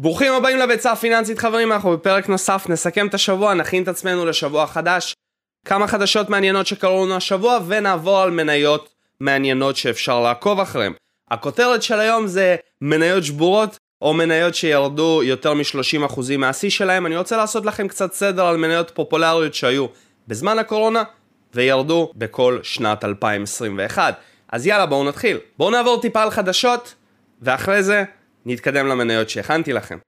ברוכים הבאים לביצה הפיננסית חברים, אנחנו בפרק נוסף, נסכם את השבוע, נכין את עצמנו לשבוע חדש, כמה חדשות מעניינות שקרו לנו השבוע, ונעבור על מניות מעניינות שאפשר לעקוב אחריהן. הכותרת של היום זה מניות שבורות, או מניות שירדו יותר מ-30% מהשיא שלהם. אני רוצה לעשות לכם קצת סדר על מניות פופולריות שהיו בזמן הקורונה, וירדו בכל שנת 2021. אז יאללה, בואו נתחיל. בואו נעבור טיפה על חדשות, ואחרי זה נתקדם למניות שהכנתי לכם.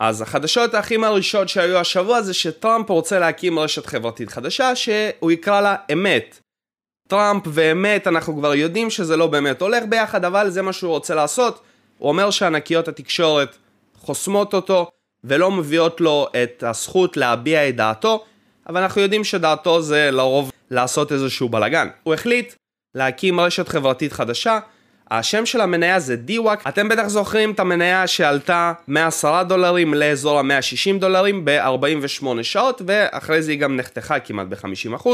אז החדשות הכי מרעישות שהיו השבוע זה שטראמפ רוצה להקים רשת חברתית חדשה שהוא יקרא לה אמת. טראמפ ואמת אנחנו כבר יודעים שזה לא באמת הולך ביחד אבל זה מה שהוא רוצה לעשות. הוא אומר שענקיות התקשורת חוסמות אותו ולא מביאות לו את הזכות להביע את דעתו אבל אנחנו יודעים שדעתו זה לרוב לעשות איזשהו בלאגן. הוא החליט להקים רשת חברתית חדשה השם של המניה זה DWAC, אתם בטח זוכרים את המניה שעלתה מ-10 דולרים לאזור ה-160 דולרים ב-48 שעות ואחרי זה היא גם נחתכה כמעט ב-50%.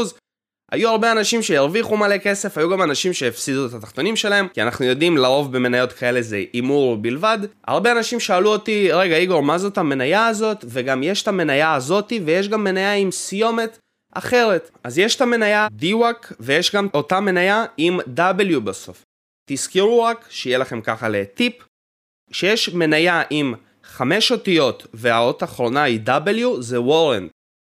היו הרבה אנשים שהרוויחו מלא כסף, היו גם אנשים שהפסידו את התחתונים שלהם, כי אנחנו יודעים לרוב במניות כאלה זה הימור בלבד. הרבה אנשים שאלו אותי, רגע איגור, מה זאת המניה הזאת? וגם יש את המניה הזאתי, ויש גם מניה עם סיומת אחרת. אז יש את המניה DWAC, ויש גם אותה מניה עם W בסוף. תזכרו רק, שיהיה לכם ככה לטיפ, שיש מניה עם חמש אותיות והאות האחרונה היא W, זה וורנט.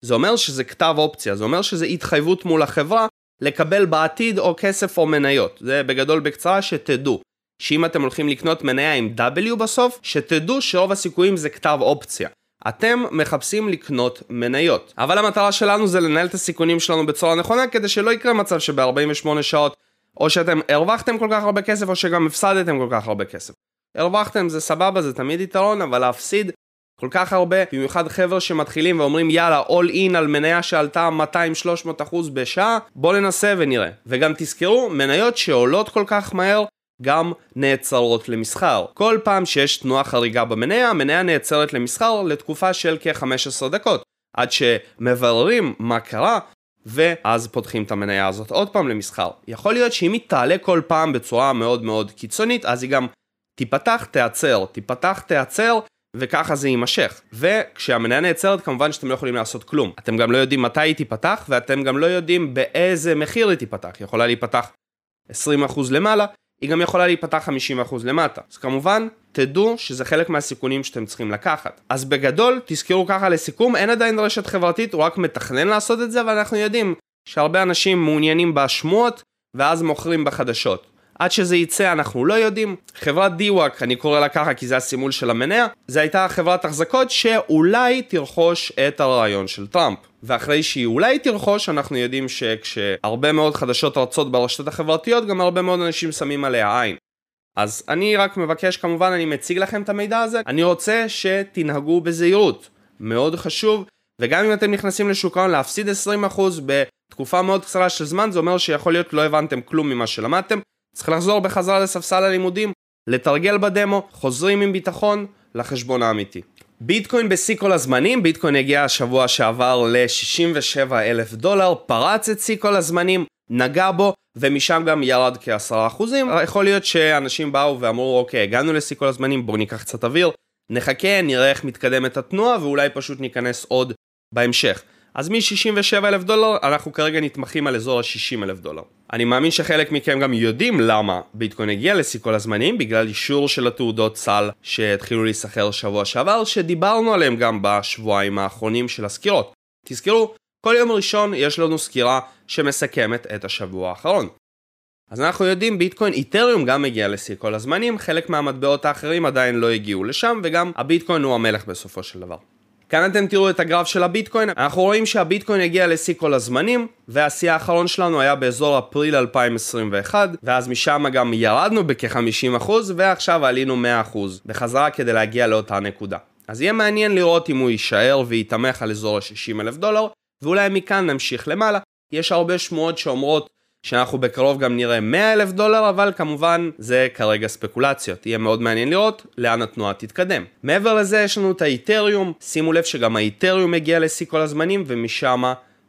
זה אומר שזה כתב אופציה, זה אומר שזה התחייבות מול החברה לקבל בעתיד או כסף או מניות. זה בגדול בקצרה שתדעו. שאם אתם הולכים לקנות מניה עם W בסוף, שתדעו שרוב הסיכויים זה כתב אופציה. אתם מחפשים לקנות מניות. אבל המטרה שלנו זה לנהל את הסיכונים שלנו בצורה נכונה כדי שלא יקרה מצב שב-48 שעות או שאתם הרווחתם כל כך הרבה כסף או שגם הפסדתם כל כך הרבה כסף. הרווחתם זה סבבה זה תמיד יתרון אבל להפסיד כל כך הרבה במיוחד חבר'ה שמתחילים ואומרים יאללה all in על מניה שעלתה 200-300 אחוז בשעה בואו ננסה ונראה וגם תזכרו מניות שעולות כל כך מהר גם נעצרות למסחר. כל פעם שיש תנועה חריגה במניה, המניה נעצרת למסחר לתקופה של כ-15 דקות, עד שמבררים מה קרה ואז פותחים את המניה הזאת עוד פעם למסחר. יכול להיות שאם היא תעלה כל פעם בצורה מאוד מאוד קיצונית, אז היא גם תיפתח, תיעצר, תיפתח, תיעצר, וככה זה יימשך. וכשהמניה נעצרת כמובן שאתם לא יכולים לעשות כלום. אתם גם לא יודעים מתי היא תיפתח, ואתם גם לא יודעים באיזה מחיר היא תיפתח. היא יכולה להיפתח 20% למעלה, היא גם יכולה להיפתח 50% למטה. אז כמובן, תדעו שזה חלק מהסיכונים שאתם צריכים לקחת. אז בגדול, תזכרו ככה לסיכום, אין עדיין רשת חברתית, הוא רק מתכנן לעשות את זה, אבל אנחנו יודעים שהרבה אנשים מעוניינים בשמועות, ואז מוכרים בחדשות. עד שזה יצא אנחנו לא יודעים. חברת DWAC, אני קורא לה ככה כי זה הסימול של המניה, זה הייתה חברת החזקות שאולי תרכוש את הרעיון של טראמפ. ואחרי שהיא אולי תרכוש, אנחנו יודעים שכשהרבה מאוד חדשות רצות ברשתות החברתיות, גם הרבה מאוד אנשים שמים עליה עין. אז אני רק מבקש, כמובן, אני מציג לכם את המידע הזה, אני רוצה שתנהגו בזהירות. מאוד חשוב, וגם אם אתם נכנסים לשוק ההון להפסיד 20% בתקופה מאוד קצרה של זמן, זה אומר שיכול להיות לא הבנתם כלום ממה שלמדתם, צריך לחזור בחזרה לספסל הלימודים, לתרגל בדמו, חוזרים עם ביטחון לחשבון האמיתי. ביטקוין בשיא כל הזמנים, ביטקוין הגיע השבוע שעבר ל-67 אלף דולר, פרץ את שיא כל הזמנים, נגע בו, ומשם גם ירד כעשרה אחוזים. יכול להיות שאנשים באו ואמרו, אוקיי, הגענו לשיא כל הזמנים, בואו ניקח קצת אוויר, נחכה, נראה איך מתקדמת התנועה, ואולי פשוט ניכנס עוד בהמשך. אז מ-67 אלף דולר אנחנו כרגע נתמכים על אזור ה-60 אלף דולר. אני מאמין שחלק מכם גם יודעים למה ביטקוין הגיע לשיא כל הזמנים בגלל אישור של התעודות סל שהתחילו להיסחר שבוע שעבר שדיברנו עליהם גם בשבועיים האחרונים של הסקירות. תזכרו, כל יום ראשון יש לנו סקירה שמסכמת את השבוע האחרון. אז אנחנו יודעים ביטקוין איתריום גם הגיע לשיא כל הזמנים, חלק מהמטבעות האחרים עדיין לא הגיעו לשם וגם הביטקוין הוא המלך בסופו של דבר. כאן אתם תראו את הגרף של הביטקוין, אנחנו רואים שהביטקוין הגיע לשיא כל הזמנים, והשיא האחרון שלנו היה באזור אפריל 2021, ואז משם גם ירדנו בכ-50%, ועכשיו עלינו 100% בחזרה כדי להגיע לאותה נקודה. אז יהיה מעניין לראות אם הוא יישאר ויתמך על אזור ה-60 אלף דולר, ואולי מכאן נמשיך למעלה. יש הרבה שמועות שאומרות שאנחנו בקרוב גם נראה 100 אלף דולר, אבל כמובן זה כרגע ספקולציות. יהיה מאוד מעניין לראות לאן התנועה תתקדם. מעבר לזה יש לנו את האיתריום, שימו לב שגם האיתריום הגיע לשיא כל הזמנים ומשם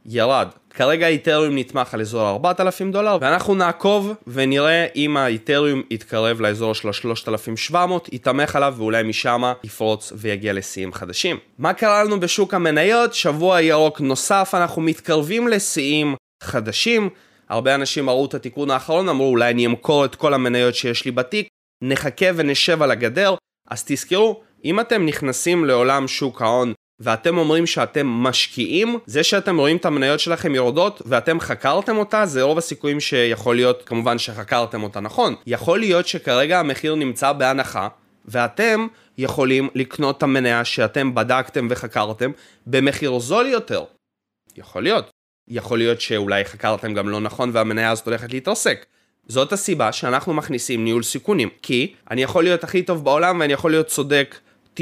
ירד. כרגע האיתריום נתמך על אזור 4,000 דולר, ואנחנו נעקוב ונראה אם האיתריום יתקרב לאזור של ה-3,700, יתמך עליו ואולי משם יפרוץ ויגיע לשיאים חדשים. מה קרה לנו בשוק המניות? שבוע ירוק נוסף, אנחנו מתקרבים לשיאים חדשים. הרבה אנשים ראו את התיקון האחרון, אמרו אולי אני אמכור את כל המניות שיש לי בתיק, נחכה ונשב על הגדר, אז תזכרו, אם אתם נכנסים לעולם שוק ההון ואתם אומרים שאתם משקיעים, זה שאתם רואים את המניות שלכם יורדות ואתם חקרתם אותה, זה רוב הסיכויים שיכול להיות, כמובן שחקרתם אותה נכון. יכול להיות שכרגע המחיר נמצא בהנחה, ואתם יכולים לקנות את המניה שאתם בדקתם וחקרתם במחיר זול יותר. יכול להיות. יכול להיות שאולי חקרתם גם לא נכון והמניה הזאת הולכת להתרסק. זאת הסיבה שאנחנו מכניסים ניהול סיכונים, כי אני יכול להיות הכי טוב בעולם ואני יכול להיות צודק 90%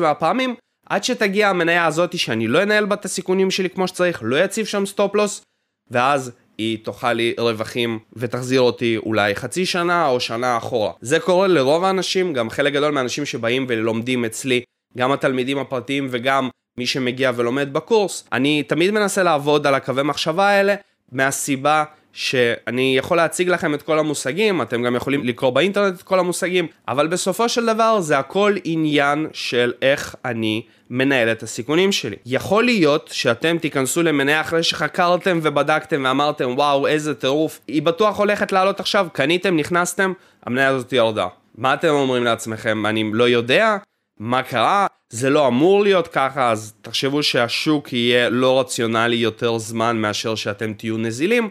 מהפעמים, עד שתגיע המניה הזאת שאני לא אנהל בה את הסיכונים שלי כמו שצריך, לא אציב שם סטופ לוס, ואז היא תאכל לי רווחים ותחזיר אותי אולי חצי שנה או שנה אחורה. זה קורה לרוב האנשים, גם חלק גדול מהאנשים שבאים ולומדים אצלי, גם התלמידים הפרטיים וגם מי שמגיע ולומד בקורס, אני תמיד מנסה לעבוד על הקווי מחשבה האלה, מהסיבה שאני יכול להציג לכם את כל המושגים, אתם גם יכולים לקרוא באינטרנט את כל המושגים, אבל בסופו של דבר זה הכל עניין של איך אני מנהל את הסיכונים שלי. יכול להיות שאתם תיכנסו למניה אחרי שחקרתם ובדקתם ואמרתם וואו איזה טירוף, היא בטוח הולכת לעלות עכשיו, קניתם, נכנסתם, המניה הזאת ירדה. מה אתם אומרים לעצמכם? אני לא יודע? מה קרה? זה לא אמור להיות ככה, אז תחשבו שהשוק יהיה לא רציונלי יותר זמן מאשר שאתם תהיו נזילים.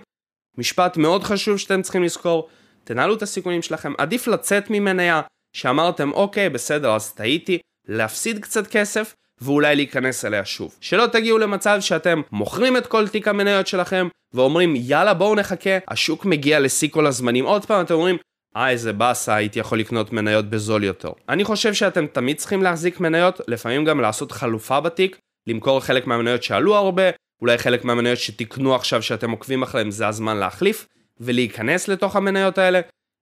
משפט מאוד חשוב שאתם צריכים לזכור, תנהלו את הסיכונים שלכם, עדיף לצאת ממניה שאמרתם אוקיי בסדר אז טעיתי, להפסיד קצת כסף ואולי להיכנס אליה שוב. שלא תגיעו למצב שאתם מוכרים את כל תיק המניות שלכם ואומרים יאללה בואו נחכה, השוק מגיע לשיא כל הזמנים, עוד פעם אתם אומרים אה איזה באסה הייתי יכול לקנות מניות בזול יותר. אני חושב שאתם תמיד צריכים להחזיק מניות, לפעמים גם לעשות חלופה בתיק, למכור חלק מהמניות שעלו הרבה, אולי חלק מהמניות שתקנו עכשיו שאתם עוקבים אחריהם זה הזמן להחליף ולהיכנס לתוך המניות האלה.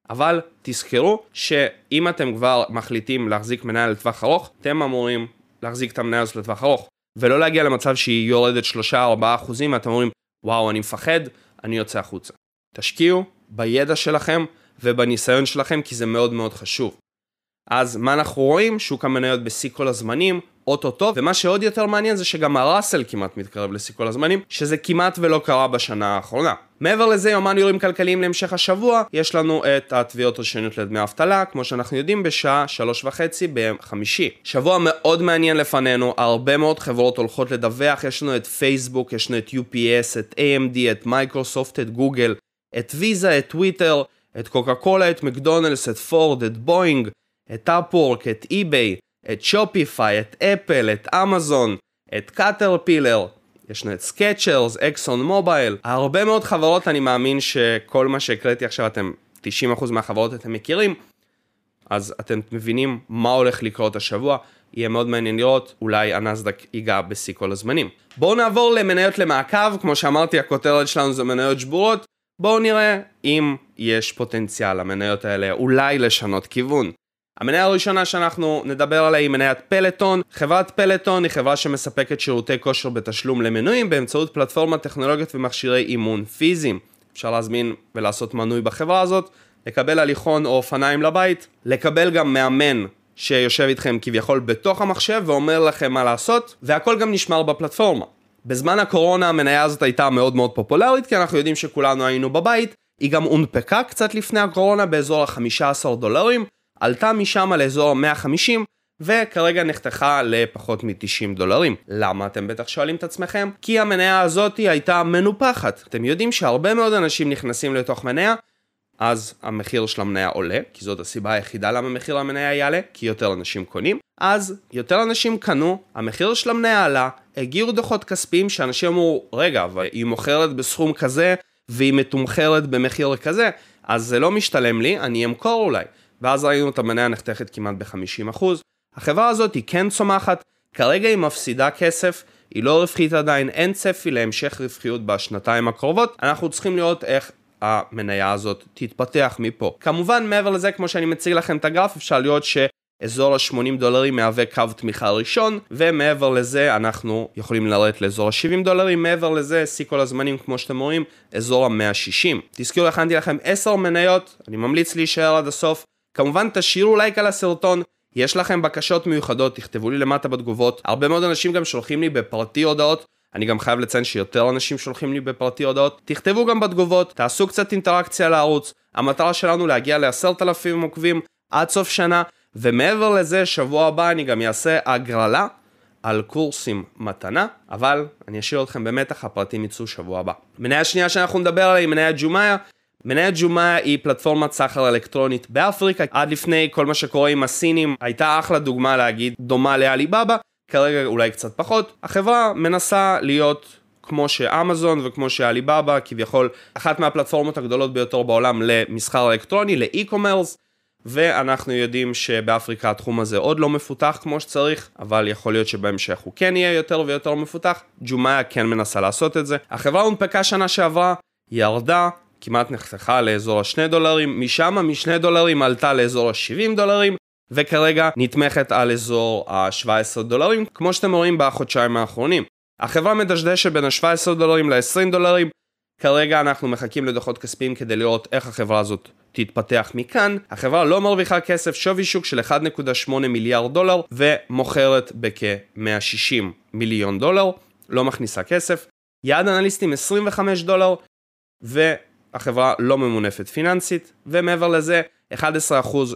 אבל תזכרו שאם אתם כבר מחליטים להחזיק מניה לטווח ארוך, אתם אמורים להחזיק את המניה הזאת לטווח ארוך, ולא להגיע למצב שהיא יורדת 3-4 אחוזים ואתם אומרים וואו אני מפחד, אני יוצא החוצה. תשקיעו בידע שלכם ובניסיון שלכם כי זה מאוד מאוד חשוב. אז מה אנחנו רואים? שוק המניות בשיא כל הזמנים, אוטוטו, ומה שעוד יותר מעניין זה שגם הראסל כמעט מתקרב לשיא כל הזמנים, שזה כמעט ולא קרה בשנה האחרונה. מעבר לזה, יומן אירועים כלכליים להמשך השבוע, יש לנו את התביעות ראשוניות לדמי אבטלה, כמו שאנחנו יודעים, בשעה שלוש וחצי ביום חמישי. שבוע מאוד מעניין לפנינו, הרבה מאוד חברות הולכות לדווח, יש לנו את פייסבוק, יש לנו את UPS, את AMD, את מייקרוסופט, את גוגל, את ויזה, את טוויטר, את קוקה קולה, את מקדונלדס, את פורד, את בואינג, את אפוורק, את אי-ביי, את שופיפיי, את אפל, את אמזון, את קאטרפילר, יש לנו את סקצ'רס, אקסון מובייל, הרבה מאוד חברות, אני מאמין שכל מה שהקראתי עכשיו אתם, 90% מהחברות אתם מכירים, אז אתם מבינים מה הולך לקרות השבוע, יהיה מאוד מעניין לראות, אולי הנאסדק ייגע בשיא כל הזמנים. בואו נעבור למניות למעקב, כמו שאמרתי הכותרת שלנו זה מניות שבורות, בואו נראה אם יש פוטנציאל למניות האלה אולי לשנות כיוון. המניה הראשונה שאנחנו נדבר עליה היא מניית פלטון. חברת פלטון היא חברה שמספקת שירותי כושר בתשלום למנויים באמצעות פלטפורמת טכנולוגיות ומכשירי אימון פיזיים. אפשר להזמין ולעשות מנוי בחברה הזאת, לקבל הליכון או אופניים לבית, לקבל גם מאמן שיושב איתכם כביכול בתוך המחשב ואומר לכם מה לעשות, והכל גם נשמר בפלטפורמה. בזמן הקורונה המניה הזאת הייתה מאוד מאוד פופולרית, כי אנחנו יודעים שכולנו היינו בבית, היא גם הונפקה קצת לפני הקורונה באזור ה-15 דולרים, עלתה משם לאזור 150 וכרגע נחתכה לפחות מ-90 דולרים. למה אתם בטח שואלים את עצמכם? כי המניה הזאת הייתה מנופחת. אתם יודעים שהרבה מאוד אנשים נכנסים לתוך מניה, אז המחיר של המניה עולה, כי זאת הסיבה היחידה למה מחיר המניה יעלה, כי יותר אנשים קונים. אז יותר אנשים קנו, המחיר של המניה עלה, הגיעו דוחות כספיים שאנשים אמרו, רגע, אבל היא מוכרת בסכום כזה, והיא מתומחרת במחיר כזה, אז זה לא משתלם לי, אני אמכור אולי. ואז ראינו את המניה נחתכת כמעט ב-50%. החברה הזאת היא כן צומחת, כרגע היא מפסידה כסף, היא לא רווחית עדיין, אין צפי להמשך רווחיות בשנתיים הקרובות, אנחנו צריכים לראות איך המניה הזאת תתפתח מפה. כמובן מעבר לזה כמו שאני מציג לכם את הגרף אפשר לראות אזור ה-80 דולרים מהווה קו תמיכה ראשון, ומעבר לזה אנחנו יכולים לרדת לאזור ה-70 דולרים, מעבר לזה, שיא כל הזמנים כמו שאתם רואים, אזור ה-160. תזכירו, הכנתי לכם 10 מניות, אני ממליץ להישאר עד הסוף. כמובן תשאירו לייק על הסרטון, יש לכם בקשות מיוחדות, תכתבו לי למטה בתגובות. הרבה מאוד אנשים גם שולחים לי בפרטי הודעות. אני גם חייב לציין שיותר אנשים שולחים לי בפרטי הודעות. תכתבו גם בתגובות, תעשו קצת אינטראקציה לערוץ. המטרה שלנו להגיע לעשרת אלפים עוקבים עד סוף שנה, ומעבר לזה, שבוע הבא אני גם אעשה הגרלה על קורסים מתנה, אבל אני אשאיר אתכם במתח, הפרטים יצאו שבוע הבא. מניה שנייה שאנחנו נדבר עליה היא מניה ג'ומאיה. מניית ג'ומאיה היא פלטפורמת סחר אלקטרונית באפריקה, עד לפני כל מה שקורה עם הסינים הייתה אחלה דוגמה להגיד דומה לעליבאבא, כרגע אולי קצת פחות. החברה מנסה להיות כמו שאמזון וכמו שעליבאבא, כביכול אחת מהפלטפורמות הגדולות ביותר בעולם למסחר אלקטרוני, לאי-קומרס, ואנחנו יודעים שבאפריקה התחום הזה עוד לא מפותח כמו שצריך, אבל יכול להיות שבהמשך הוא כן יהיה יותר ויותר מפותח. ג'ומאיה כן מנסה לעשות את זה. החברה הונפקה שנה שעברה, ירדה, כמעט נחתכה לאזור ה-2 דולרים, משם מ-2 דולרים עלתה לאזור ה-70 דולרים, וכרגע נתמכת על אזור ה-17 דולרים, כמו שאתם רואים בחודשיים האחרונים. החברה מדשדשת בין ה-17 דולרים ל-20 דולרים, כרגע אנחנו מחכים לדוחות כספיים כדי לראות איך החברה הזאת תתפתח מכאן. החברה לא מרוויחה כסף, שווי שוק של 1.8 מיליארד דולר, ומוכרת בכ-160 מיליון דולר, לא מכניסה כסף. יעד אנליסטים 25 דולר, ו... החברה לא ממונפת פיננסית, ומעבר לזה, 11%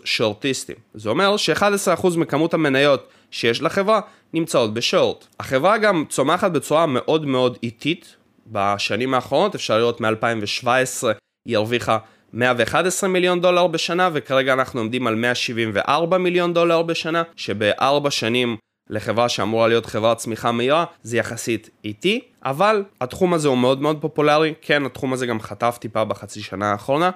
שורטיסטים. זה אומר ש-11% מכמות המניות שיש לחברה נמצאות בשורט. החברה גם צומחת בצורה מאוד מאוד איטית. בשנים האחרונות, אפשר לראות מ-2017, היא הרוויחה 111 מיליון דולר בשנה, וכרגע אנחנו עומדים על 174 מיליון דולר בשנה, שבארבע שנים לחברה שאמורה להיות חברת צמיחה מהירה, זה יחסית איטי, אבל התחום הזה הוא מאוד מאוד פופולרי, כן, התחום הזה גם חטף טיפה בחצי שנה האחרונה,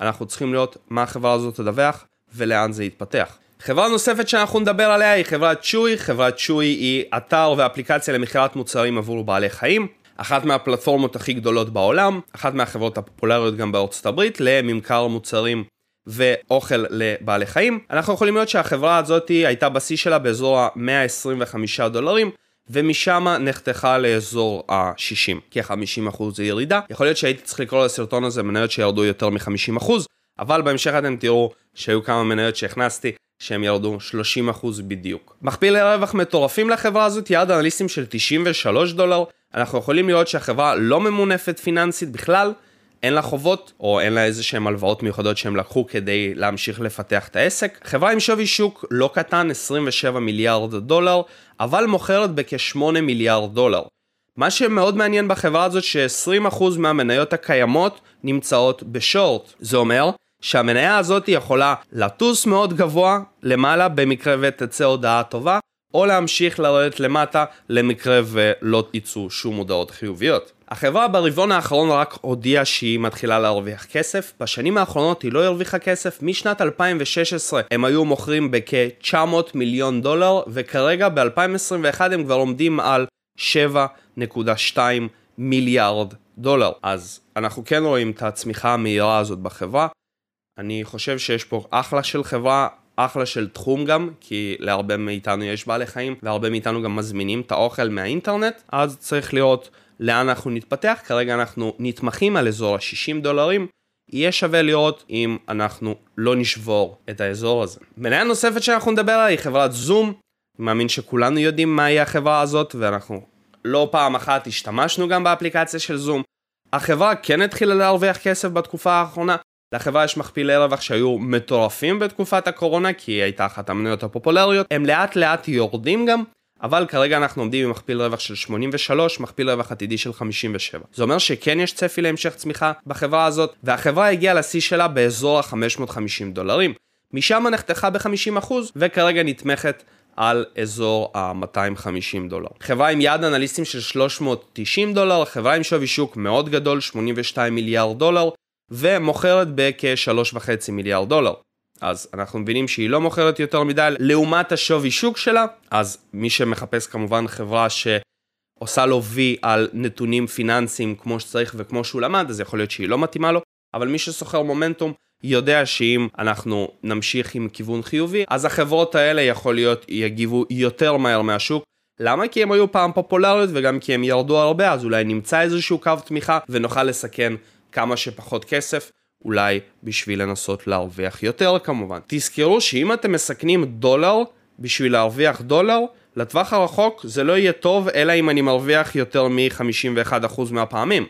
אנחנו צריכים לראות מה החברה הזאת תדווח ולאן זה יתפתח. חברה נוספת שאנחנו נדבר עליה היא חברת צ'וי, חברת צ'וי היא אתר ואפליקציה למכירת מוצרים עבור בעלי חיים, אחת מהפלטפורמות הכי גדולות בעולם, אחת מהחברות הפופולריות גם בארצות הברית לממכר מוצרים ואוכל לבעלי חיים. אנחנו יכולים לראות שהחברה הזאת הייתה בשיא שלה באזור ה-125 דולרים. ומשם נחתכה לאזור ה-60, כ-50% ירידה. יכול להיות שהייתי צריך לקרוא לסרטון הזה מניות שירדו יותר מ-50%, אבל בהמשך אתם תראו שהיו כמה מניות שהכנסתי שהם ירדו 30% בדיוק. מכפילי רווח מטורפים לחברה הזאת, יעד אנליסטים של 93 דולר. אנחנו יכולים לראות שהחברה לא ממונפת פיננסית בכלל, אין לה חובות, או אין לה איזה שהם הלוואות מיוחדות שהם לקחו כדי להמשיך לפתח את העסק. חברה עם שווי שוק לא קטן, 27 מיליארד דולר, אבל מוכרת בכ-8 מיליארד דולר. מה שמאוד מעניין בחברה הזאת ש-20% מהמניות הקיימות נמצאות בשורט. זה אומר שהמניה הזאת יכולה לטוס מאוד גבוה למעלה במקרה ותצא הודעה טובה, או להמשיך לרדת למטה למקרה ולא יצאו שום הודעות חיוביות. החברה ברבעון האחרון רק הודיעה שהיא מתחילה להרוויח כסף, בשנים האחרונות היא לא הרוויחה כסף, משנת 2016 הם היו מוכרים בכ-900 מיליון דולר, וכרגע ב-2021 הם כבר עומדים על 7.2 מיליארד דולר. אז אנחנו כן רואים את הצמיחה המהירה הזאת בחברה. אני חושב שיש פה אחלה של חברה, אחלה של תחום גם, כי להרבה מאיתנו יש בעלי חיים, והרבה מאיתנו גם מזמינים את האוכל מהאינטרנט, אז צריך לראות לאן אנחנו נתפתח, כרגע אנחנו נתמכים על אזור ה-60 דולרים, יהיה שווה לראות אם אנחנו לא נשבור את האזור הזה. מניה נוספת שאנחנו נדבר עליה היא חברת זום, אני מאמין שכולנו יודעים מהי החברה הזאת, ואנחנו לא פעם אחת השתמשנו גם באפליקציה של זום. החברה כן התחילה להרוויח כסף בתקופה האחרונה, לחברה יש מכפילי רווח שהיו מטורפים בתקופת הקורונה, כי היא הייתה אחת המניות הפופולריות, הם לאט לאט יורדים גם, אבל כרגע אנחנו עומדים עם מכפיל רווח של 83, מכפיל רווח עתידי של 57. זה אומר שכן יש צפי להמשך צמיחה בחברה הזאת, והחברה הגיעה לשיא שלה באזור ה-550 דולרים. משם נחתכה ב-50% וכרגע נתמכת על אזור ה-250 דולר. חברה עם יעד אנליסטים של 390 דולר, חברה עם שווי שוק מאוד גדול, 82 מיליארד דולר, ומוכרת בכ-3.5 מיליארד דולר. אז אנחנו מבינים שהיא לא מוכרת יותר מדי לעומת השווי שוק שלה, אז מי שמחפש כמובן חברה שעושה לו וי על נתונים פיננסיים כמו שצריך וכמו שהוא למד, אז יכול להיות שהיא לא מתאימה לו, אבל מי שסוחר מומנטום יודע שאם אנחנו נמשיך עם כיוון חיובי, אז החברות האלה יכול להיות יגיבו יותר מהר מהשוק. למה? כי הם היו פעם פופולריות וגם כי הם ירדו הרבה, אז אולי נמצא איזשהו קו תמיכה ונוכל לסכן כמה שפחות כסף. אולי בשביל לנסות להרוויח יותר כמובן. תזכרו שאם אתם מסכנים דולר בשביל להרוויח דולר, לטווח הרחוק זה לא יהיה טוב אלא אם אני מרוויח יותר מ-51% מהפעמים.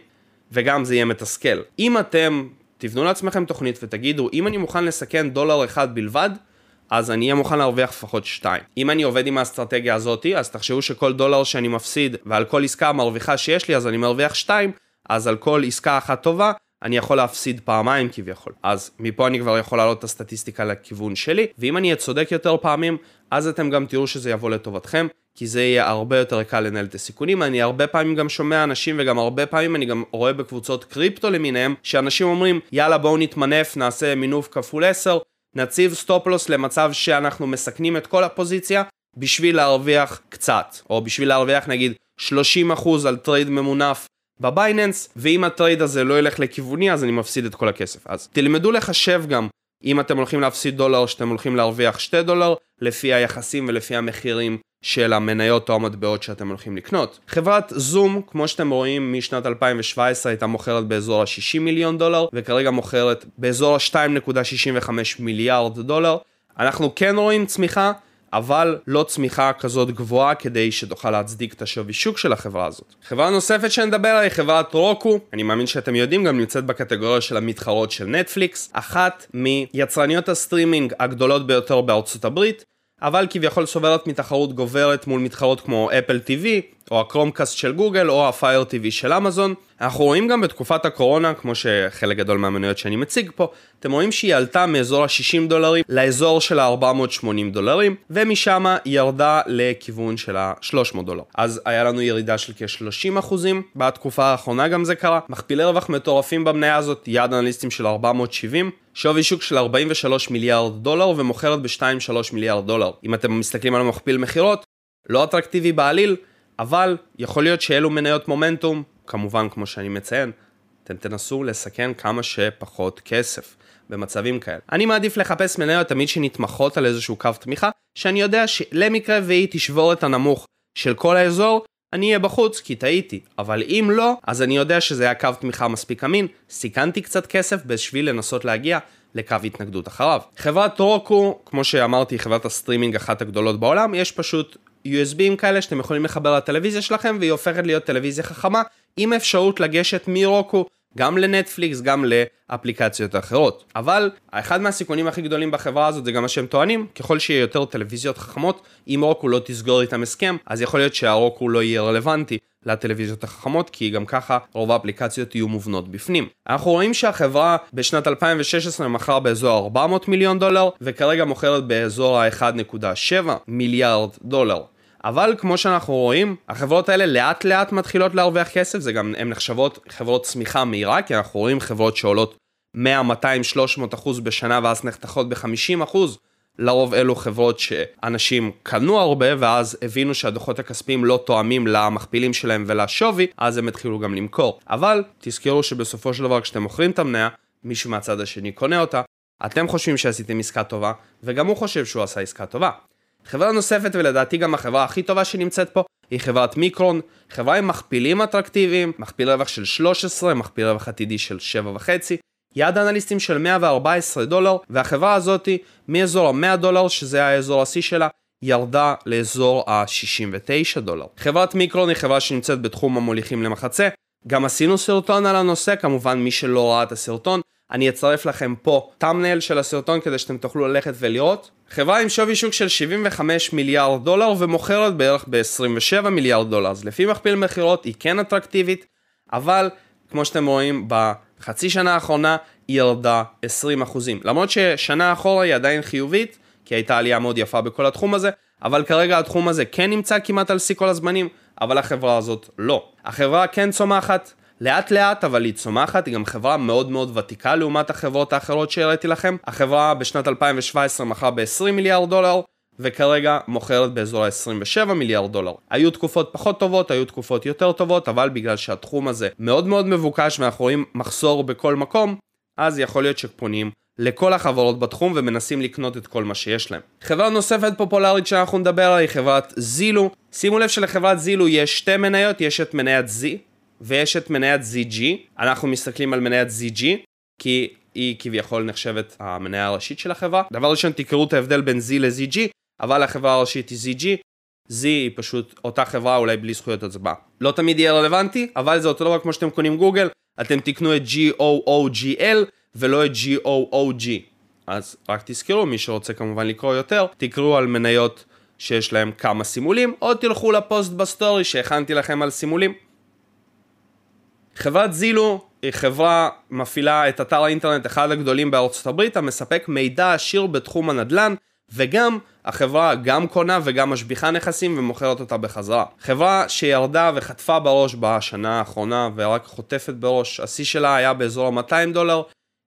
וגם זה יהיה מתסכל. אם אתם תבנו לעצמכם תוכנית ותגידו אם אני מוכן לסכן דולר אחד בלבד, אז אני אהיה מוכן להרוויח לפחות 2. אם אני עובד עם האסטרטגיה הזאתי, אז תחשבו שכל דולר שאני מפסיד ועל כל עסקה מרוויחה שיש לי אז אני מרוויח 2, אז על כל עסקה אחת טובה אני יכול להפסיד פעמיים כביכול. אז מפה אני כבר יכול להעלות את הסטטיסטיקה לכיוון שלי, ואם אני אהיה צודק יותר פעמים, אז אתם גם תראו שזה יבוא לטובתכם, כי זה יהיה הרבה יותר קל לנהל את הסיכונים. אני הרבה פעמים גם שומע אנשים, וגם הרבה פעמים אני גם רואה בקבוצות קריפטו למיניהם, שאנשים אומרים, יאללה בואו נתמנף, נעשה מינוף כפול 10, נציב סטופ לוס למצב שאנחנו מסכנים את כל הפוזיציה, בשביל להרוויח קצת, או בשביל להרוויח נגיד 30% על טרייד ממונף בבייננס, ואם הטרייד הזה לא ילך לכיווני אז אני מפסיד את כל הכסף. אז תלמדו לחשב גם אם אתם הולכים להפסיד דולר שאתם הולכים להרוויח 2 דולר, לפי היחסים ולפי המחירים של המניות או המטבעות שאתם הולכים לקנות. חברת זום, כמו שאתם רואים, משנת 2017 הייתה מוכרת באזור ה-60 מיליון דולר, וכרגע מוכרת באזור ה-2.65 מיליארד דולר. אנחנו כן רואים צמיחה, אבל לא צמיחה כזאת גבוהה כדי שתוכל להצדיק את השווי שוק של החברה הזאת. חברה נוספת שנדבר עליה היא חברת רוקו, אני מאמין שאתם יודעים, גם נמצאת בקטגוריה של המתחרות של נטפליקס, אחת מיצרניות הסטרימינג הגדולות ביותר בארצות הברית, אבל כביכול סובלת מתחרות גוברת מול מתחרות כמו אפל TV, או הקרומקאסט של גוגל, או הפייר TV של אמזון. אנחנו רואים גם בתקופת הקורונה, כמו שחלק גדול מהמניות שאני מציג פה, אתם רואים שהיא עלתה מאזור ה-60 דולרים לאזור של ה-480 דולרים, ומשם היא ירדה לכיוון של ה-300 דולר. אז היה לנו ירידה של כ-30 אחוזים, בתקופה האחרונה גם זה קרה. מכפילי רווח מטורפים במניה הזאת, יעד אנליסטים של 470. שווי שוק של 43 מיליארד דולר ומוכרת ב-2-3 מיליארד דולר. אם אתם מסתכלים על המכפיל מכירות, לא אטרקטיבי בעליל, אבל יכול להיות שאלו מניות מומנטום, כמובן כמו שאני מציין, אתם תנסו לסכן כמה שפחות כסף במצבים כאלה. אני מעדיף לחפש מניות תמיד שנתמכות על איזשהו קו תמיכה, שאני יודע שלמקרה והיא תשבור את הנמוך של כל האזור, אני אהיה בחוץ כי טעיתי, אבל אם לא, אז אני יודע שזה היה קו תמיכה מספיק אמין, סיכנתי קצת כסף בשביל לנסות להגיע לקו התנגדות אחריו. חברת רוקו, כמו שאמרתי, חברת הסטרימינג אחת הגדולות בעולם, יש פשוט USBים כאלה שאתם יכולים לחבר לטלוויזיה שלכם והיא הופכת להיות טלוויזיה חכמה עם אפשרות לגשת מרוקו גם לנטפליקס, גם לאפליקציות אחרות. אבל אחד מהסיכונים הכי גדולים בחברה הזאת זה גם מה שהם טוענים, ככל שיהיה יותר טלוויזיות חכמות, אם רוקו לא תסגור איתם הסכם, אז יכול להיות שהרוקו לא יהיה רלוונטי לטלוויזיות החכמות, כי גם ככה רוב האפליקציות יהיו מובנות בפנים. אנחנו רואים שהחברה בשנת 2016 מכרה באזור 400 מיליון דולר, וכרגע מוכרת באזור ה-1.7 מיליארד דולר. אבל כמו שאנחנו רואים, החברות האלה לאט לאט מתחילות להרוויח כסף, זה גם, הן נחשבות חברות צמיחה מהירה, כי אנחנו רואים חברות שעולות 100, 200, 300 אחוז בשנה ואז נחתכות ב-50 אחוז. לרוב אלו חברות שאנשים קנו הרבה ואז הבינו שהדוחות הכספיים לא תואמים למכפילים שלהם ולשווי, אז הם התחילו גם למכור. אבל תזכרו שבסופו של דבר כשאתם מוכרים את המניה, מישהו מהצד השני קונה אותה, אתם חושבים שעשיתם עסקה טובה, וגם הוא חושב שהוא עשה עסקה טובה. חברה נוספת ולדעתי גם החברה הכי טובה שנמצאת פה היא חברת מיקרון, חברה עם מכפילים אטרקטיביים, מכפיל רווח של 13, מכפיל רווח עתידי של 7.5, יעד אנליסטים של 114 דולר, והחברה הזאתי מאזור ה-100 דולר, שזה האזור השיא שלה, ירדה לאזור ה-69 דולר. חברת מיקרון היא חברה שנמצאת בתחום המוליכים למחצה, גם עשינו סרטון על הנושא, כמובן מי שלא ראה את הסרטון, אני אצרף לכם פה תאמנייל של הסרטון כדי שאתם תוכלו ללכת ולראות. חברה עם שווי שוק של 75 מיליארד דולר ומוכרת בערך ב-27 מיליארד דולר, אז לפי מכפיל מכירות היא כן אטרקטיבית, אבל כמו שאתם רואים בחצי שנה האחרונה היא ירדה 20 אחוזים. למרות ששנה אחורה היא עדיין חיובית, כי הייתה עלייה מאוד יפה בכל התחום הזה, אבל כרגע התחום הזה כן נמצא כמעט על שיא כל הזמנים, אבל החברה הזאת לא. החברה כן צומחת, לאט לאט אבל היא צומחת, היא גם חברה מאוד מאוד ותיקה לעומת החברות האחרות שהראיתי לכם. החברה בשנת 2017 מכרה ב-20 מיליארד דולר, וכרגע מוכרת באזור ה-27 מיליארד דולר. היו תקופות פחות טובות, היו תקופות יותר טובות, אבל בגלל שהתחום הזה מאוד מאוד מבוקש ואנחנו רואים מחסור בכל מקום, אז יכול להיות שפונים לכל החברות בתחום ומנסים לקנות את כל מה שיש להם. חברה נוספת פופולרית שאנחנו נדבר עליה היא חברת זילו. שימו לב שלחברת זילו יש שתי מניות, יש את מניית Z ויש את מניית ZG. אנחנו מסתכלים על מניית ZG כי היא כביכול נחשבת המניה הראשית של החברה. דבר ראשון תקראו את ההבדל בין Z ל-ZG, אבל החברה הראשית היא ZG. Z היא פשוט אותה חברה אולי בלי זכויות הצבעה. לא תמיד יהיה רלוונטי, אבל זה אותו דבר כמו שאתם קונים גוגל, אתם תקנו את G-O-O-G-L ולא את G-O-O-G. אז רק תזכרו, מי שרוצה כמובן לקרוא יותר, תקראו על מניות שיש להם כמה סימולים, או תלכו לפוסט בסטורי שהכנתי לכם על סימולים. חברת זילו היא חברה מפעילה את אתר האינטרנט אחד הגדולים בארצות הברית המספק מידע עשיר בתחום הנדל"ן וגם החברה גם קונה וגם משביחה נכסים ומוכרת אותה בחזרה. חברה שירדה וחטפה בראש בשנה האחרונה ורק חוטפת בראש, השיא שלה היה באזור ה-200 דולר,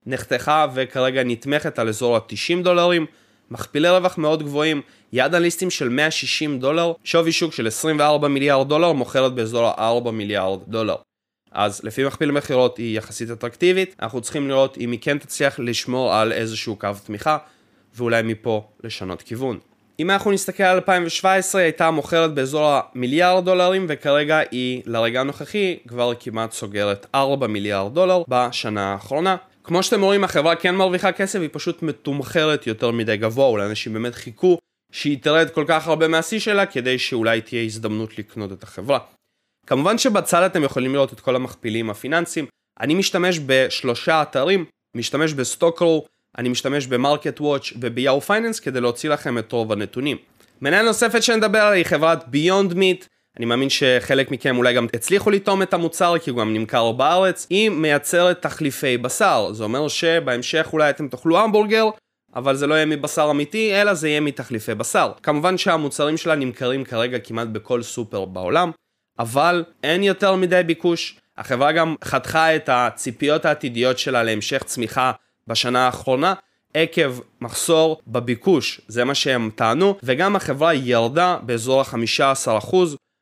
נחתכה וכרגע נתמכת על אזור ה-90 דולרים, מכפילי רווח מאוד גבוהים, יעד הליסטים של 160 דולר, שווי שוק של 24 מיליארד דולר, מוכרת באזור ה-4 מיליארד דולר. אז לפי מכפיל מכירות היא יחסית אטרקטיבית, אנחנו צריכים לראות אם היא כן תצליח לשמור על איזשהו קו תמיכה, ואולי מפה לשנות כיוון. אם אנחנו נסתכל על 2017 היא הייתה מוכרת באזור המיליארד דולרים וכרגע היא לרגע הנוכחי כבר כמעט סוגרת 4 מיליארד דולר בשנה האחרונה. כמו שאתם רואים החברה כן מרוויחה כסף היא פשוט מתומחרת יותר מדי גבוה אולי אנשים באמת חיכו שהיא תרד כל כך הרבה מהשיא שלה כדי שאולי תהיה הזדמנות לקנות את החברה. כמובן שבצד אתם יכולים לראות את כל המכפילים הפיננסיים אני משתמש בשלושה אתרים משתמש בסטוקרו אני משתמש במרקט וואץ' וביאהו פייננס כדי להוציא לכם את רוב הנתונים. מניה נוספת שנדבר עליה היא חברת ביונד מיט, אני מאמין שחלק מכם אולי גם הצליחו לטעום את המוצר כי הוא גם נמכר בארץ, היא מייצרת תחליפי בשר, זה אומר שבהמשך אולי אתם תאכלו המבורגר, אבל זה לא יהיה מבשר אמיתי, אלא זה יהיה מתחליפי בשר. כמובן שהמוצרים שלה נמכרים כרגע כמעט בכל סופר בעולם, אבל אין יותר מדי ביקוש. החברה גם חתכה את הציפיות העתידיות שלה להמשך צמיחה בשנה האחרונה עקב מחסור בביקוש, זה מה שהם טענו, וגם החברה ירדה באזור ה-15%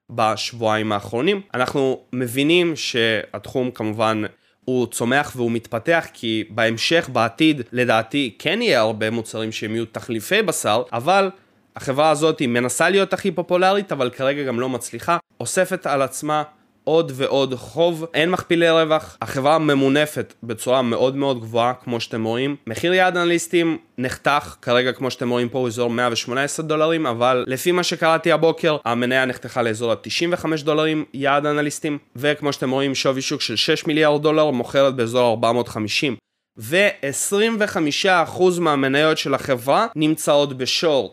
בשבועיים האחרונים. אנחנו מבינים שהתחום כמובן הוא צומח והוא מתפתח כי בהמשך, בעתיד, לדעתי כן יהיה הרבה מוצרים שהם יהיו תחליפי בשר, אבל החברה הזאת מנסה להיות הכי פופולרית, אבל כרגע גם לא מצליחה, אוספת על עצמה עוד ועוד חוב, אין מכפילי רווח, החברה ממונפת בצורה מאוד מאוד גבוהה כמו שאתם רואים. מחיר יעד אנליסטים נחתך, כרגע כמו שאתם רואים פה הוא אזור 118 דולרים, אבל לפי מה שקראתי הבוקר, המניה נחתכה לאזור ה-95 דולרים יעד אנליסטים, וכמו שאתם רואים שווי שוק של 6 מיליארד דולר מוכרת באזור 450. ו-25% מהמניות של החברה נמצאות בשורט.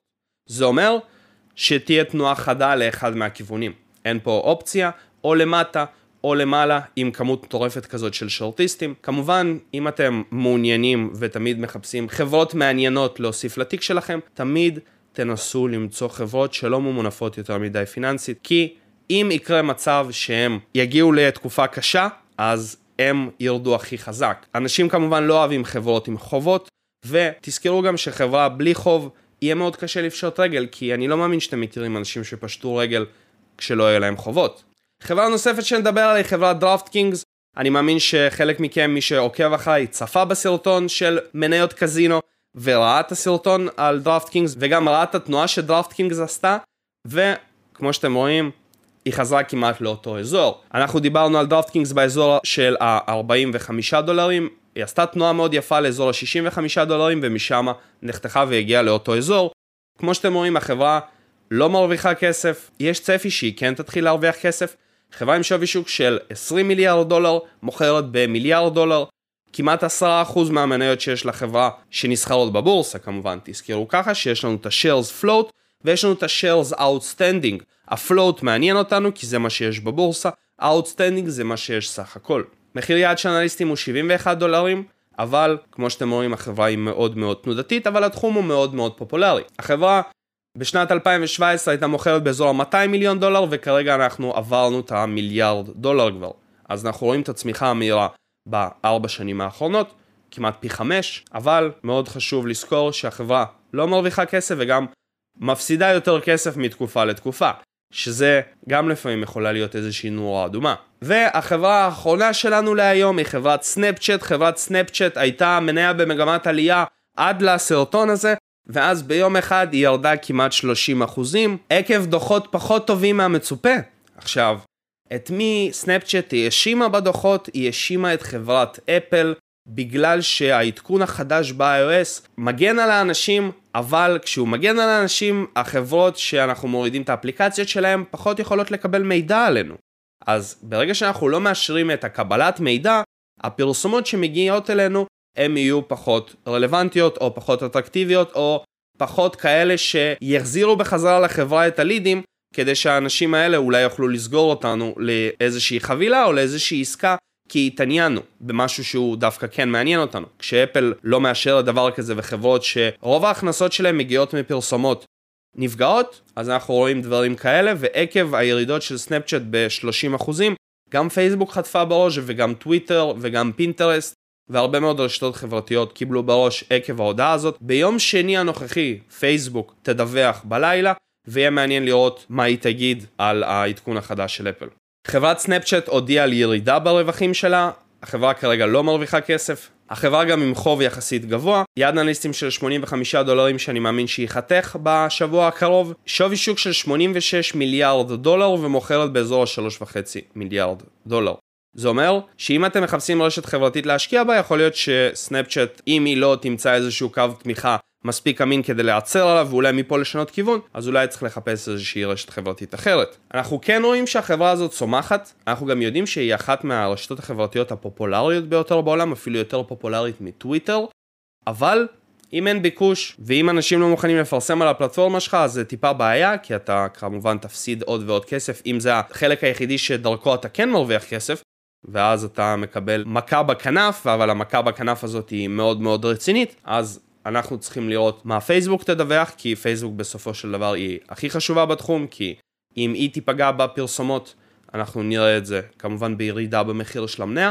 זה אומר שתהיה תנועה חדה לאחד מהכיוונים. אין פה אופציה, או למטה או למעלה עם כמות מטורפת כזאת של שורטיסטים. כמובן, אם אתם מעוניינים ותמיד מחפשים חברות מעניינות להוסיף לתיק שלכם, תמיד תנסו למצוא חברות שלא ממונפות יותר מדי פיננסית, כי אם יקרה מצב שהם יגיעו לתקופה קשה, אז הם ירדו הכי חזק. אנשים כמובן לא אוהבים חברות עם חובות, ותזכרו גם שחברה בלי חוב יהיה מאוד קשה לפשוט רגל, כי אני לא מאמין שאתם מכירים אנשים שפשטו רגל כשלא יהיה להם חובות. חברה נוספת שנדבר עליה היא חברת דראפט קינגס. אני מאמין שחלק מכם, מי שעוקב אחריי, צפה בסרטון של מניות קזינו, וראה את הסרטון על דראפט קינגס, וגם ראה את התנועה שדראפט קינגס עשתה, וכמו שאתם רואים, היא חזרה כמעט לאותו אזור. אנחנו דיברנו על דראפט קינגס באזור של ה-45 דולרים, היא עשתה תנועה מאוד יפה לאזור ה-65 דולרים, ומשם נחתכה והגיעה לאותו אזור. כמו שאתם רואים, החברה לא מרוויחה כסף, יש צפי שהיא כן תתחיל להרוויח כסף, חברה עם שווי שוק של 20 מיליארד דולר מוכרת במיליארד דולר, כמעט 10% מהמניות שיש לחברה שנסחרות בבורסה כמובן, תזכרו ככה שיש לנו את ה-shares float ויש לנו את ה-shares outstanding. ה-float מעניין אותנו כי זה מה שיש בבורסה, ה-outstanding זה מה שיש סך הכל. מחיר יעד של אנליסטים הוא 71 דולרים, אבל כמו שאתם רואים החברה היא מאוד מאוד תנודתית, אבל התחום הוא מאוד מאוד פופולרי. החברה בשנת 2017 הייתה מוכרת באזור ה-200 מיליון דולר וכרגע אנחנו עברנו את המיליארד דולר כבר. אז אנחנו רואים את הצמיחה המהירה בארבע שנים האחרונות, כמעט פי חמש, אבל מאוד חשוב לזכור שהחברה לא מרוויחה כסף וגם מפסידה יותר כסף מתקופה לתקופה. שזה גם לפעמים יכולה להיות איזושהי נורה אדומה. והחברה האחרונה שלנו להיום היא חברת סנאפצ'אט, חברת סנאפצ'אט הייתה מניה במגמת עלייה עד לסרטון הזה, ואז ביום אחד היא ירדה כמעט 30 אחוזים, עקב דוחות פחות טובים מהמצופה. עכשיו, את מי סנאפצ'אט היא האשימה בדוחות? היא האשימה את חברת אפל, בגלל שהעדכון החדש ב-iOS מגן על האנשים, אבל כשהוא מגן על האנשים, החברות שאנחנו מורידים את האפליקציות שלהם פחות יכולות לקבל מידע עלינו. אז ברגע שאנחנו לא מאשרים את הקבלת מידע, הפרסומות שמגיעות אלינו הן יהיו פחות רלוונטיות או פחות אטרקטיביות או פחות כאלה שיחזירו בחזרה לחברה את הלידים כדי שהאנשים האלה אולי יוכלו לסגור אותנו לאיזושהי חבילה או לאיזושהי עסקה כי התעניינו במשהו שהוא דווקא כן מעניין אותנו. כשאפל לא מאשרת דבר כזה וחברות שרוב ההכנסות שלהם מגיעות מפרסומות נפגעות, אז אנחנו רואים דברים כאלה, ועקב הירידות של סנאפצ'אט ב-30%, גם פייסבוק חטפה בראש וגם טוויטר וגם פינטרסט והרבה מאוד רשתות חברתיות קיבלו בראש עקב ההודעה הזאת. ביום שני הנוכחי פייסבוק תדווח בלילה ויהיה מעניין לראות מה היא תגיד על העדכון החדש של אפל. חברת סנאפצ'אט הודיעה על ירידה ברווחים שלה, החברה כרגע לא מרוויחה כסף, החברה גם עם חוב יחסית גבוה, יעד אנליסטים של 85 דולרים שאני מאמין שייחתך בשבוע הקרוב, שווי שוק של 86 מיליארד דולר ומוכרת באזור ה-3.5 מיליארד דולר. זה אומר שאם אתם מחפשים רשת חברתית להשקיע בה, יכול להיות שסנאפצ'אט, אם היא לא תמצא איזשהו קו תמיכה מספיק אמין כדי להיעצר עליו ואולי מפה לשנות כיוון, אז אולי צריך לחפש איזושהי רשת חברתית אחרת. אנחנו כן רואים שהחברה הזאת צומחת, אנחנו גם יודעים שהיא אחת מהרשתות החברתיות הפופולריות ביותר בעולם, אפילו יותר פופולרית מטוויטר, אבל אם אין ביקוש, ואם אנשים לא מוכנים לפרסם על הפלטפורמה שלך, אז זה טיפה בעיה, כי אתה כמובן תפסיד עוד ועוד כסף, אם זה החלק היחידי שדרכו אתה כן מרוויח כסף, ואז אתה מקבל מכה בכנף, אבל המכה בכנף הזאת היא מאוד מאוד רצינית, אז אנחנו צריכים לראות מה פייסבוק תדווח, כי פייסבוק בסופו של דבר היא הכי חשובה בתחום, כי אם היא תיפגע בפרסומות, אנחנו נראה את זה כמובן בירידה במחיר של המניה,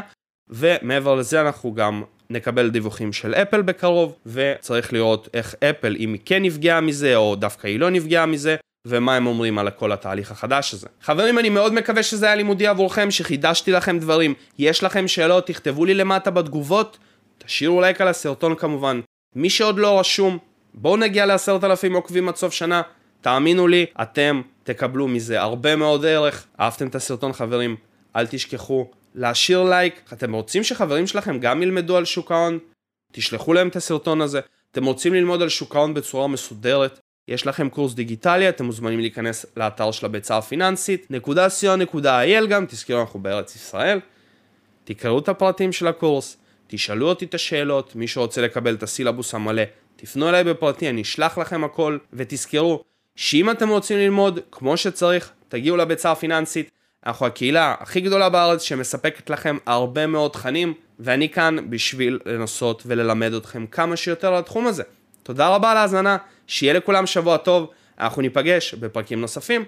ומעבר לזה אנחנו גם נקבל דיווחים של אפל בקרוב, וצריך לראות איך אפל, אם היא כן נפגעה מזה, או דווקא היא לא נפגעה מזה, ומה הם אומרים על כל התהליך החדש הזה. חברים, אני מאוד מקווה שזה היה לימודי עבורכם, שחידשתי לכם דברים. יש לכם שאלות, תכתבו לי למטה בתגובות, תשאירו לייק על הסרטון כמובן. מי שעוד לא רשום, בואו נגיע לעשרת אלפים עוקבים עד סוף שנה. תאמינו לי, אתם תקבלו מזה הרבה מאוד ערך. אהבתם את הסרטון חברים? אל תשכחו להשאיר לייק. אתם רוצים שחברים שלכם גם ילמדו על שוק ההון? תשלחו להם את הסרטון הזה. אתם רוצים ללמוד על שוק ההון בצורה מסודרת? יש לכם קורס דיגיטלי, אתם מוזמנים להיכנס לאתר של הביצה הפיננסית, נקודה co.il גם, תזכרו אנחנו בארץ ישראל. תקראו את הפרטים של הקורס, תשאלו אותי את השאלות, מי שרוצה לקבל את הסילבוס המלא, תפנו אליי בפרטי, אני אשלח לכם הכל, ותזכרו שאם אתם רוצים ללמוד כמו שצריך, תגיעו לביצה הפיננסית, אנחנו הקהילה הכי גדולה בארץ שמספקת לכם הרבה מאוד תכנים, ואני כאן בשביל לנסות וללמד אתכם כמה שיותר לתחום הזה. תודה רבה על ההאזנה, שיהיה לכולם שבוע טוב, אנחנו ניפגש בפרקים נוספים.